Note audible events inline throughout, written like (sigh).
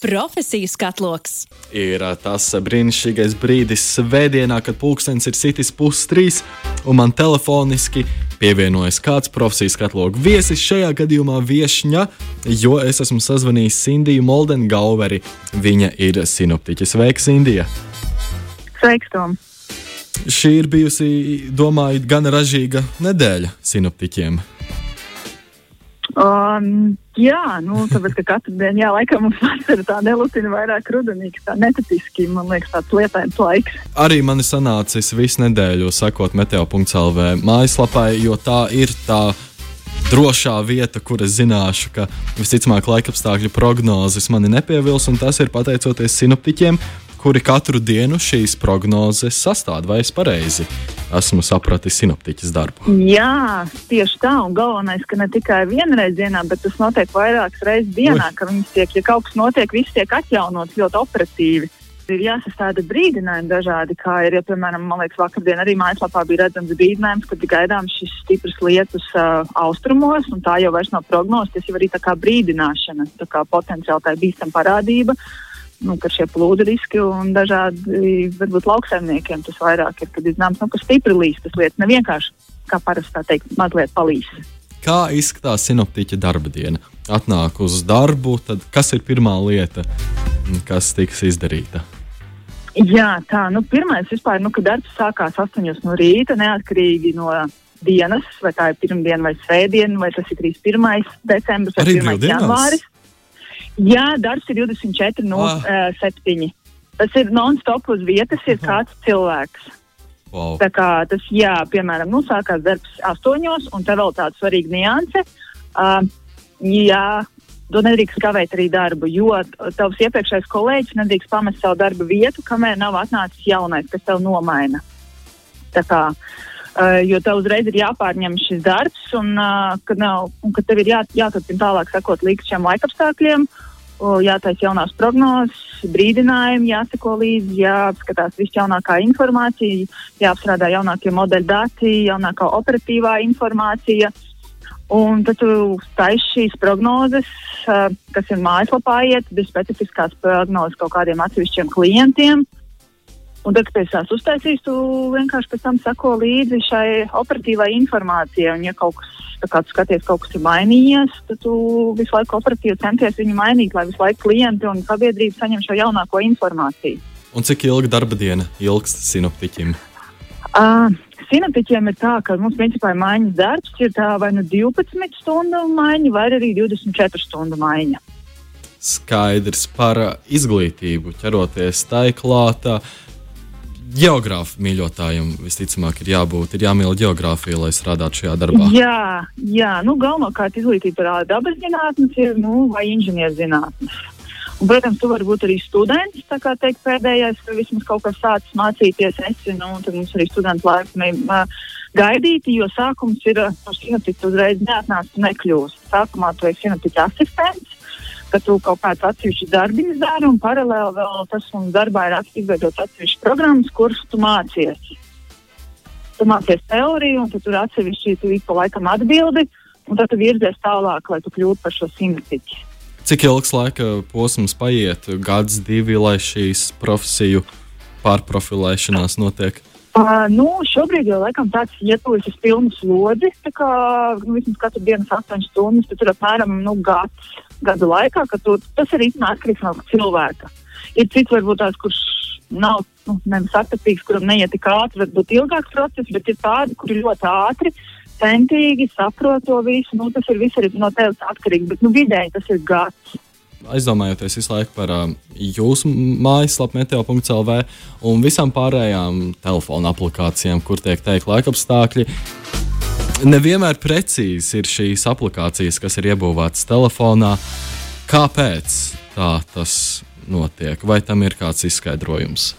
Profesiju skatloks. Ir tas brīnišķīgais brīdis svētdienā, kad pulkstenis ir sitis pustrīs, un man telefoniski pievienojas kāds profesijas skatlogu viesis, šajā gadījumā viesņa, jo es esmu sazvanījis Sindiju Moldengauveri. Viņa ir sinoptiķis. Sveiks, Indija! Sveiks, Tom! Šī ir bijusi, domāju, gan ražīga nedēļa sinoptiķiem. Um, jā, nu, tāpēc, ka katru dienu, jā, laikam mums vasara tā nelutina vairāk rudenīgi, tā netipiski, man liekas, tāds lietains laiks. Arī man ir sanācis visu nedēļu sekot meteo.lv mājaslapai, jo tā ir tā drošā vieta, kur es zināšu, ka visticamāk laikapstākļu prognozes mani nepievils, un tas ir pateicoties sinoptiķiem, kuri katru dienu šīs prognozes sastāv. Vai es pareizi esmu sapratis sinoptiķis darbu? Jā, tieši tā. Un galvenais, ka ne tikai vienreiz dienā, bet tas notiek vairākas reizes dienā, Ui. ka viņas tiek, ja kaut kas notiek, viss tiek atjaunots ļoti operatīvi. Ir jāsastāda brīdinājumi dažādi, kā ir, ja, piemēram, man liekas, vakardien arī mājaslapā bija redzams brīdinājums, kad gaidām šis stiprs lietus uh, austrumos, un tā jau vairs nav prognozes, tas jau arī tā kā brīdināšana, tā kā potenciāli tā ir bīstama parādība. Uh, nu, ka šie plūdu riski un dažādi, varbūt lauksaimniekiem tas vairāk ir, kad ir zināms, nu, ka stipri līst tas lietas, ne vienkārši, kā parasti tā teikt, mazliet palīdz. Kā izskatās sinoptiķa darba diena? Atnāk uz darbu, tad kas ir pirmā lieta, kas tiks izdarīta? Jā, tā, nu, pirmais vispār, nu, kad darbs sākās 8 no rīta, neatkarīgi no dienas, vai tā ir pirmdiena vai svētdiena, vai tas ir 31. decembris vai 1. janvāris. Jā, darbs ir 24, no ah. uh, 7. Tas ir non-stop uz vietas, ir kāds cilvēks. Wow. Tā kā tas, jā, piemēram, nu, sākās darbs astoņos, un te vēl tāda svarīga nianse. Uh, jā, tu nedrīkst kavēt arī darbu, jo tavs iepriekšējais kolēģis nedrīkst pamest savu darba vietu, kamēr nav atnācis jaunais, kas tev nomaina. Tā kā uh, jo tev uzreiz ir jāpārņem šis darbs, un, uh, kad, nav, un kad tev ir jā, jāturpina tālāk sekot līdz šiem laikapstākļiem, uh, jātaisa jaunās prognozes, brīdinājumi, jāseko līdzi, jāapskatās viss jaunākā informācija, jāapstrādā jaunākie modeļu dati, jaunākā operatīvā informācija. Un tad tu taisi šīs prognozes, kas ir mājaslapā, iet, ir specifiskās prognozes kaut kādiem atsevišķiem klientiem. Un tad, kad es tās uztaisīju, tu vienkārši pēc tam sako līdzi šai operatīvai informācijai. Un, ja kaut kas, kā tu skaties, kaut kas ir mainījies, tad tu visu laiku operatīvi centies viņu mainīt, lai visu laiku klienti un sabiedrība saņem šo jaunāko informāciju. Un cik ilga darba diena ilgst sinoptiķim? Uh, Sinaptiķiem ir tā, ka mums principā ir maiņas darbs, ir tā vai nu 12 stundu maiņa, vai arī 24 stundu maiņa. Skaidrs par izglītību, ķeroties tai klāta. Uh, geogrāfu mīļotājiem visticamāk ir jābūt, ir jāmīl geogrāfija, lai strādātu šajā darbā. Jā, jā nu, galvenokārt izglītība ir dabas zinātnes ir, nu, vai inženierzinātnes. Un, protams, tu vari būt arī students, tā kā teikt, pēdējais, vai vismaz kaut kas sācis mācīties. Esi, nu, tad mums arī studentu laikam gaidīti, jo sākums ir, no sinoptiķa uzreiz neatnāca nekļūst. Sākumā tu esi sinoptiķa asistents, ka tu kaut kāds atsevišķs darbiņš dari, un paralēli vēl tas mums darbā ir izveidots atsevišķas programmas, kuras tu mācies. Tu mācies teoriju, un tu tur atsevišķi tu ik pa laikam atbildi, un tad tu virzies tālāk, lai tu kļūtu par šo simtiķi. Cik ilgs laika posms paiet, gads, divi, lai šīs profesiju pārprofilēšanās notiek? Uh, nu, šobrīd jau laikam tāds ietuvis uz pilnu slodzi. Tā kā nu, vismaz katru dienu 8 stundas, tad tur apmēram nu, gads, gada laikā, ka tu, tas arī atkarīgs no cilvēka. Ir cits varbūt tās, kurš nav nu, satapīgs, kuram neiet tik ātri, varbūt ilgāks process, bet ir tādi, kuri ļoti ātri, centīgi saprot to visu. Nu, tas ir viss arī no tevis atkarīgs, bet nu, vidēji tas ir gads aizdomājoties visu laiku par uh, jūsu mājaslapu, meteo.clv un visām pārējām telefona aplikācijām, kur tiek teikt laikapstākļi. Nevienmēr precīzi ir šīs aplikācijas, kas ir iebūvētas telefonā. Kāpēc tā tas notiek? Vai tam ir kāds izskaidrojums?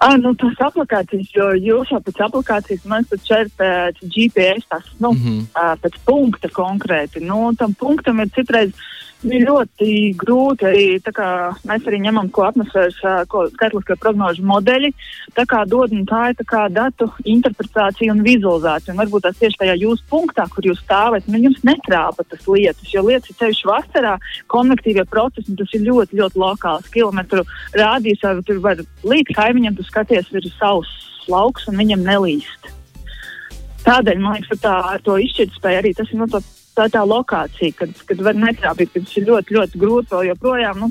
Ah, nu, tas aplikācijas, jo jūs jau pēc aplikācijas man pat šeit pēc GPS, tas, nu, mm -hmm. pēc punkta konkrēti. Nu, tam punktam ir citreiz Bija ļoti grūti arī, mēs arī ņemam ko atmosfēras, skaitliskā prognožu modeļi, tā kā dod, un tā ir tā kā datu interpretācija un vizualizācija. Un varbūt tas tieši tajā jūsu punktā, kur jūs stāvat, nu jums netrāpa tas lietas, jo lietas ir ceļš vasarā, konvektīvie procesi, tas ir ļoti, ļoti lokāls. Kilometru rādījus, vai tur var līdz kaimiņam, tu skaties, ir savs lauks un viņam nelīst. Tādēļ man liekas, ka tā ar to izšķirtspēju arī tas ir no nu, tā tā, tā lokācija, kad, kad var netrāpīt, ka tas ir ļoti, ļoti grūti vēl joprojām. Nu,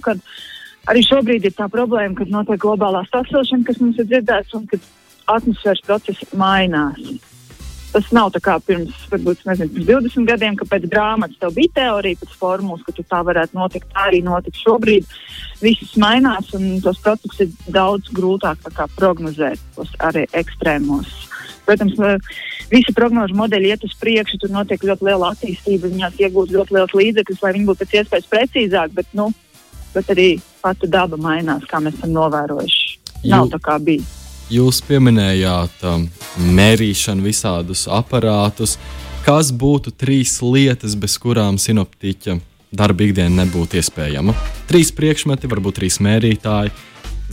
arī šobrīd ir tā problēma, kad notiek globālā sasilšana, kas mums ir dzirdēts, un kad atmosfēras procesi mainās. Tas nav tā kā pirms, varbūt, nezinu, pirms 20 gadiem, kad pēc grāmatas tev bija teorija, pēc formulas, ka tā varētu notikt. Tā arī notiek šobrīd. Viss mainās, un tos procesus ir daudz grūtāk prognozēt, tos arī ekstrēmos. Protams, visi prognožu modeļi iet uz priekšu, tur notiek ļoti liela attīstība, viņās iegūt ļoti liels līdzekļus, lai viņi būtu pēc iespējas precīzāki, bet, nu, bet arī pati daba mainās, kā mēs esam novērojuši. Nav tā kā bija. Jūs pieminējāt um, mērīšanu, visādus aparātus. Kas būtu trīs lietas, bez kurām sinoptiķa darba ikdiena nebūtu iespējama? Trīs priekšmeti, varbūt trīs mērītāji.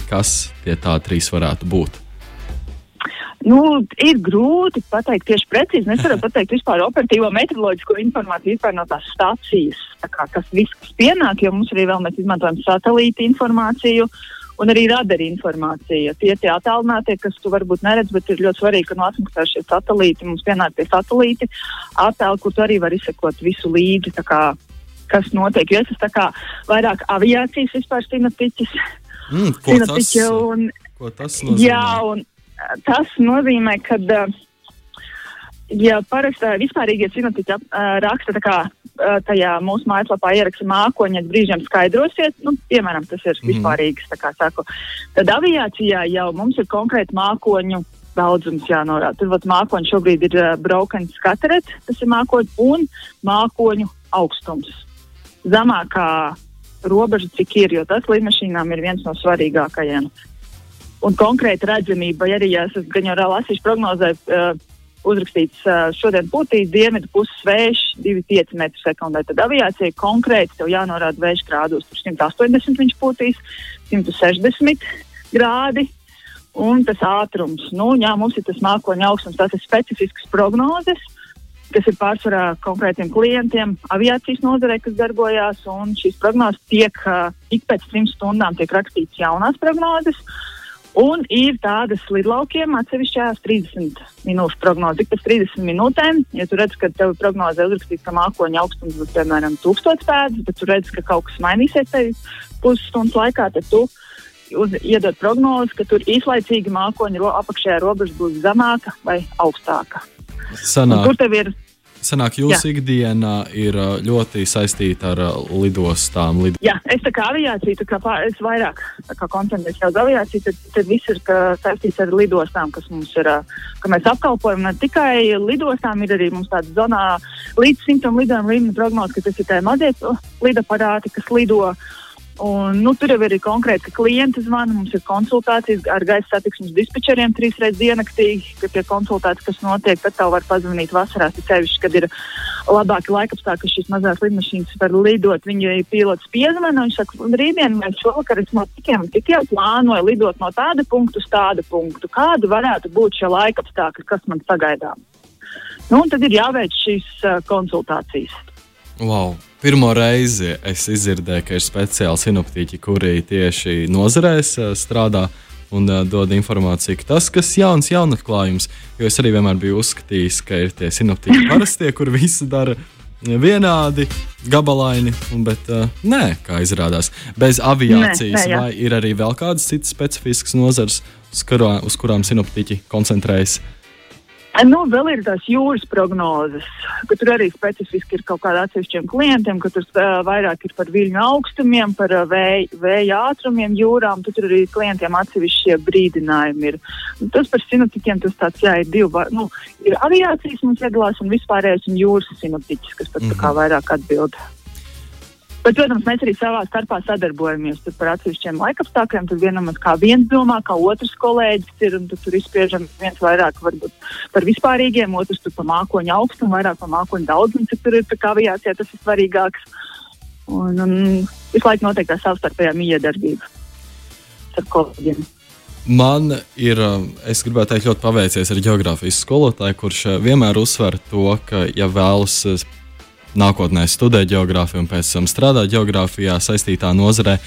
Kas tie tā trīs varētu būt? Nu, ir grūti pateikt tieši precīzi. Mēs varam pateikt vispār operatīvo meteoroloģisko informāciju vispār no tās stācijas, tā kā, kas viss kas pienāk, jo mums arī vēl mēs izmantojam satelīta informāciju. Un arī radara informācija. Tie ir attālinātie, kas tu varbūt neredz, bet ir ļoti svarīgi, ka no atmosfēras šie satelīti mums pienāk pie satelīti attēlu, kur tu arī vari izsekot visu līdzi, kā, kas notiek. Jo es esmu kā vairāk aviācijas vispār sinoptiķis. Mm, ko, tas, un, ko tas nozīmē? Jā, un tas nozīmē, ka, ja parasti vispārīgie sinoptiķi raksta kā, tajā mūsu mājaslapā ieraksta mākoņa, brīžiem skaidrosiet, nu, piemēram, tas ir mhm. vispārīgs, tā kā saku. Tad aviācijā jau mums ir konkrēti mākoņu daudzums jānorāda. Tur vat mākoņi šobrīd ir uh, broken scattered, tas ir mākoņi, un mākoņu augstums. Zemākā robeža, cik ir, jo tas lidmašīnām ir viens no svarīgākajiem un konkrēta redzamība. Arī, es gan jau lasīšu prognozē, uh, uzrakstīts uh, šodien pūtīs dienvidu puses vējš 2,5 m2. Tad aviācija konkrēti tev jānorāda vējš grādos. Tur 180 viņš pūtīs, 160 grādi. Un tas ātrums, nu, jā, mums ir tas mākoņa augstums, tas ir specifisks prognozes, kas ir pārsvarā konkrētiem klientiem, aviācijas nozarē, kas darbojās. Šīs prognozes tiek uh, ik pēc trim stundām tiek rakstīts jaunās prognozes. Uh, Un ir tādas lidlaukiem atsevišķās 30 minūšu prognoze. Ik pēc 30 minūtēm, ja tu redz, ka tev prognozē uzrakstīts, ka mākoņa augstums būs piemēram 1000 pēdas, bet tu redz, ka kaut kas mainīsies tev pusstundas laikā, tad tu uz, iedod prognozi, ka tur īslaicīgi mākoņa ro, apakšējā robeža būs zemāka vai augstāka. Sanāk. Tur tev ir Sanāk, jūsu ikdiena ir uh, ļoti saistīta ar uh, lidostām. Lid... Jā, es tā kā aviācija, tā kā pār, es vairāk koncentrējos uz aviāciju, tad, tad viss ir saistīts ar lidostām, kas mums ir, uh, ka mēs apkalpojam ne tikai lidostām, ir arī mums tāda zonā līdz simtam lidojuma līmeņa prognoze, ka tas ir tie mazie lidaparāti, kas lido. Uh, Un, nu, tur jau ir konkrēti, ka klienti zvana, mums ir konsultācijas ar gaisa satiksmes dispečeriem trīs reizes diennaktī, kad ir konsultācijas, kas notiek. Tad tev var pazvanīt vasarās, ceļš, kad ir labāki laikapstākļi, ka šīs mazās lidmašīnas var lidot. Viņu pilots piezvana un viņš saka, rītdien vai šovakar es no tikiem, tikiem plānoju lidot no tāda punkta uz tādu punktu. Kādu varētu būt šie laikapstākļi, kas man sagaidām? Nu, tad ir jāveic šīs uh, konsultācijas. Wow. Pirmo reizi es izdzirdēju, ka ir speciāli sinoptiķi, kuri tieši nozarēs strādā un uh, dod informāciju, ka tas, kas ir jauns, jaunatklājums, jo es arī vienmēr biju uzskatījis, ka ir tie sinoptiķi (laughs) parastie, kur visi dara vienādi, gabalaini, bet uh, nē, kā izrādās, bez aviācijas, nē, nē, vai ir arī vēl kādas citas specifiskas nozars, uz, kurā, uz kurām sinoptiķi koncentrējas. Nu, vēl ir tās jūras prognozes, ka tur arī specifiski ir kaut kāda atsevišķiem klientiem, ka tur uh, vairāk ir par viļņu augstumiem, par uh, vēja, vēja ātrumiem jūrām. Tur arī klientiem atsevišķie brīdinājumi ir. Un tas par sinoptikiem tas tāds, jā, ir divi. Nu, ir aviācijas mums iedalās un vispārējais un jūras sinoptiķis, kas pat mm -hmm. tā kā mhm. vairāk atbild. Bet, protams, mēs arī savā starpā sadarbojamies par atsevišķiem laikapstākļiem. Tur vienam kā viens domā, kā otrs kolēģis ir, un tur izspriežam viens vairāk varbūt par vispārīgiem, otrs par mākoņu augstumu, vairāk par mākoņu daudzumu, cik tur ir tā kā aviācijā tas ir svarīgāks. Un, un visu laiku notiek tā savstarpējā miedarbība ar kolēģiem. Man ir, es gribētu teikt, ļoti paveicies ar geogrāfijas skolotāju, kurš vienmēr uzsver to, ka, ja vēlas nākotnē studēt geogrāfiju un pēc tam strādāt geogrāfijā saistītā nozarē,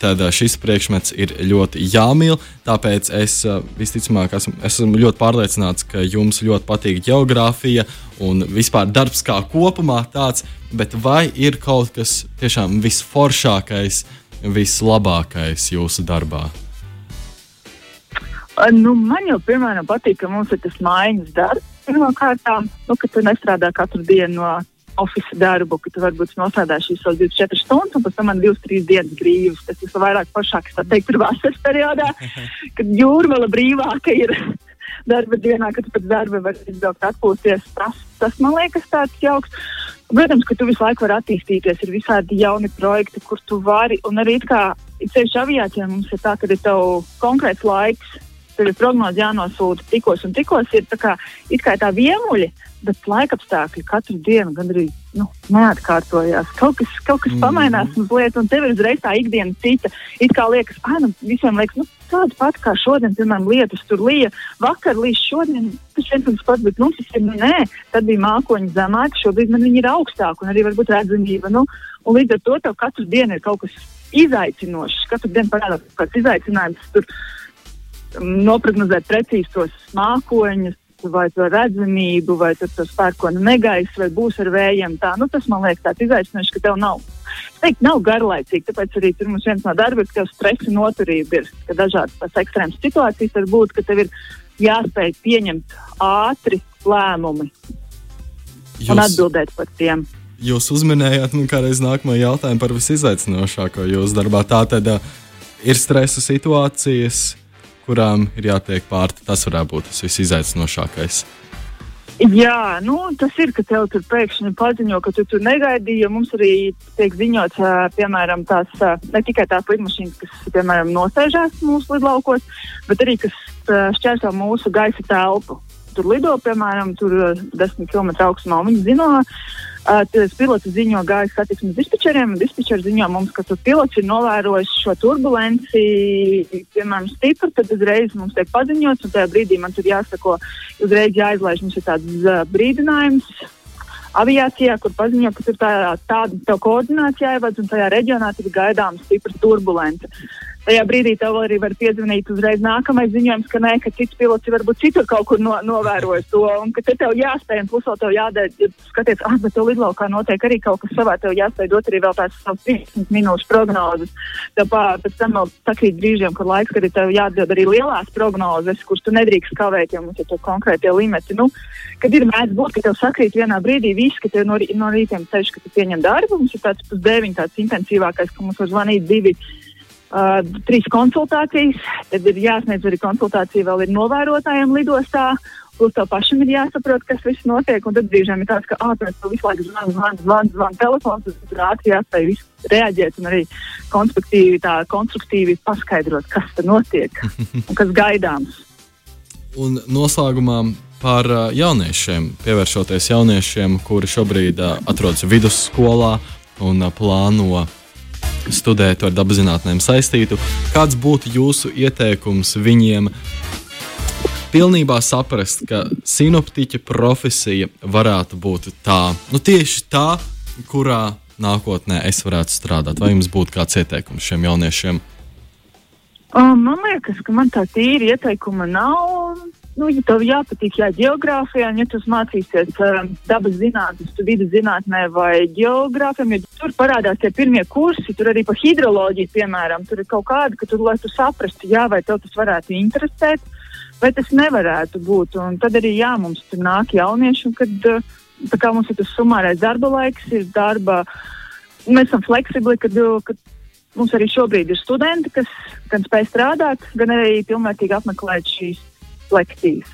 tad eh, šis priekšmets ir ļoti jāmīl. Tāpēc es eh, visticamāk esmu, esmu ļoti pārliecināts, ka jums ļoti patīk geogrāfija un vispār darbs kā kopumā tāds, bet vai ir kaut kas tiešām visforšākais, vislabākais jūsu darbā? Nu, man jau, piemēram, patīk, ka mums ir tas mājiņas darbs. Pirmkārt, nu, ka tu nestrādā katru dienu no oficiālu darbu, ka tu varbūt nostrādā šīs 24 stundas, un pēc tam man 2-3 dienas brīvas. Tas ir vairāk pašāks, tā teikt, ir vasaras periodā, (laughs) kad jūrmala brīvāka ir (laughs) darba dienā, kad pēc darba var izbraukt atpūsties. Tas, tas man liekas tāds jauks. Protams, ka tu visu laiku vari attīstīties, ir visādi jauni projekti, kur tu vari, un arī kā ceļš aviācijā mums ir tā, ka ir tev konkrēts laiks, tev ir prognoze jānosūta tikos un tikos, ir tā kā, kā tā viemuļi, bet laikapstākļi katru dienu gandrīz nu, neatkārtojās. Kaut kas, kaut kas mm. pamainās mazliet, un tev ir uzreiz tā ikdiena cita. It kā liekas, ah, nu, visiem liekas, nu, tāda pati kā šodien, piemēram, lietus tur lija. Vakar līdz šodien tas viens un tas pats, bet mums tas ir, nu, nē, tad bija mākoņi zemāki, šobrīd man viņi ir augstāki, un arī varbūt redzamība. Nu, un līdz ar to tev katru dienu ir kaut kas izaicinošs. Katru dienu parādās kaut kāds izaicinājums. Tur, noprognozēt precīzi tos mākoņus, vai to redzamību, vai to spērkonu negaisu, vai būs ar vējiem. Tā, nu, tas man liekas tāds izaicinošs, ka tev nav. Es teiktu, nav garlaicīgi, tāpēc arī tur mums viens no darbiem, ka tev stresa noturība ir, ka dažādas tās ekstrēmas situācijas var būt, ka tev ir jāspēj pieņemt ātri lēmumi Jūs... un atbildēt par tiem. Jūs uzminējāt, nu, kādreiz nākamā jautājuma par visizaicinošāko jūsu darbā. Tā tad uh, ir stresa situācijas, kurām ir jātiek pāri. Tas varētu būt tas visizaicinošākais. Jā, nu, tas ir, ka tev tur pēkšņi paziņo, ka tu tur negaidīji. Mums arī tiek ziņots, piemēram, tās ne tikai tās lidmašīnas, kas, piemēram, nosēžās mūsu lidlaukos, bet arī kas šķērso mūsu gaisa telpu. Tur lido, piemēram, tur 10 km augstumā. Viņi zina, Tas pilots ziņo gaisa satiksmes dispečeriem, un dispečeri ziņo mums, ka tas pilots ir novērojis šo turbulenci, piemēram, stipri, tad uzreiz mums tiek paziņots, un tajā brīdī man tur jāsako, uzreiz jāizlaiž mums ir tāds uh, brīdinājums. Aviācijā, kur paziņo, ka tur tā, tāda koordinācija jāievada, un tajā reģionā ir gaidāms stiprs turbulence. Tajā brīdī tev arī var piezvanīt uzreiz nākamais ziņojums, ka nē, ka cits pilots varbūt citur kaut kur no, novērojis to, un ka te tev jāspēj, un plus vēl tev jādara, ja skaties, ah, bet tev lidlaukā notiek arī kaut kas savā, tev jāspēj dot arī vēl tās savas 30 minūšu prognozes. Pār, pēc tam vēl sakrīt brīžiem, kad laiks, kad ir tev jādod arī lielās prognozes, kuras tu nedrīkst kavēt, jo mums ir to konkrētie limiti. Nu, kad ir mēdz būt, ka tev sakrīt vienā brīdī viss, ka tev no, no rītiem ceļš, ka tu pieņem darbu, mums ir tāds pusdeviņi, tāds intensīvākais, ka mums var zvanīt divi uh, trīs konsultācijas, tad ir jāsniedz arī konsultācija vēl ir novērotājiem lidostā. Plus tev pašam ir jāsaprot, kas viss notiek, un tad brīžiem ir tāds, ka, ah, tu visu laiku zvani, zvani, zvani, zvani telefons, tad tur ātri jāspēj visu reaģēt un arī konstruktīvi, tā, konstruktīvi paskaidrot, kas tur notiek (laughs) un kas gaidāms. Un noslēgumā par jauniešiem, pievēršoties jauniešiem, kuri šobrīd atrodas vidusskolā un plāno studēt ar dabaszinātnēm saistītu. Kāds būtu jūsu ieteikums viņiem? Pilnībā saprast, ka sinoptiķa profesija varētu būt tā, nu tieši tā, kurā nākotnē es varētu strādāt. Vai jums būtu kāds ieteikums šiem jauniešiem? Man liekas, ka man tā tīra ieteikuma nav nu, ja tev jāpatīk jā, geogrāfijā, un ja tu mācīsies uh, dabas zinātnes, tu vidas zinātnē vai geogrāfijā, ja tur parādās tie pirmie kursi, tur arī par hidroloģiju, piemēram, tur ir kaut kāda, ka tur, lai tu saprastu, jā, vai tev tas varētu interesēt, vai tas nevarētu būt. Un tad arī, jā, mums tur nāk jaunieši, un kad, uh, tā kā mums ir tas sumārais darba laiks, ir darba, mēs esam fleksibli, kad, kad mums arī šobrīd ir studenti, kas gan spēj strādāt, gan arī pilnvērtīgi apmeklēt šīs lekcijas.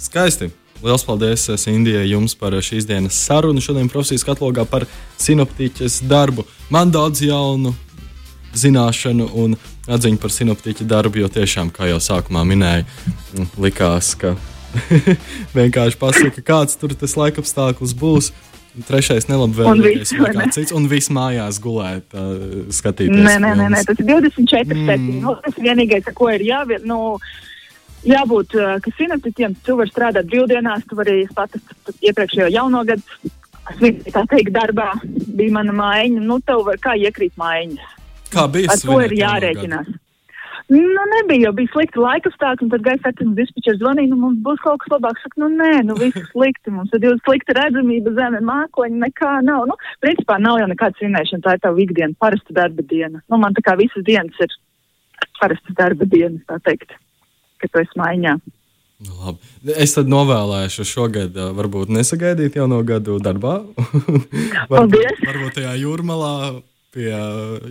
Skaisti! Lielas paldies, eh, Indijai, jums par eh, šīs dienas sarunu. Šodien profesijas katalogā par sinoptiķes darbu. Man daudz jaunu zināšanu un atziņu par sinoptiķu darbu, jo tiešām, kā jau sākumā minēju, likās, ka (laughs) vienkārši pasaka, kāds tur tas laikapstākļus būs. trešais nelabvēlīgais vai kāds cits, un viss mājās gulēt, uh, skatīties. Nē, nē, nē, nē, tas ir 24 mm. septiņi. Nu, tas vienīgais, ko ir jāviet. Nu, jābūt, ka sinaptiķiem tu vari strādāt brīvdienās, tu vari pat iepriekšējo jauno gadu, tā teikt, darbā bija mana mājiņa, nu tev var kā iekrīt mājiņas. Kā bija? Ar to ir jārēķinās. Nu, nebija jau bija slikti laika apstākļi, un tad gaisa atceros dispečers zvanīja, nu mums būs kaut kas labāks. Saka, nu nē, nu viss slikti, mums ir ļoti slikta redzamība, zeme, mākoņi, nekā nav. Nu, principā nav jau nekāda svinēšana, tā ir tava ikdiena, parasta darba diena. Nu, man tā kā visas dienas ir parastas darba dienas, tā teikt, kad tu esi maiņā. Nu, labi. es tad novēlēšu šogad, varbūt nesagaidīt jauno gadu darbā. (laughs) varbūt, varbūt tajā jūrmalā pie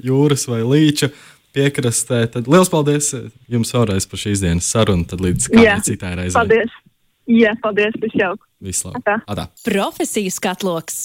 jūras vai līča piekrastē. Tad liels paldies jums vēlreiz par šīs dienas sarunu. Tad līdz kādai citai reizei. Paldies! Jā, paldies! Visu jauku! Vislabāk! Profesijas skatloks!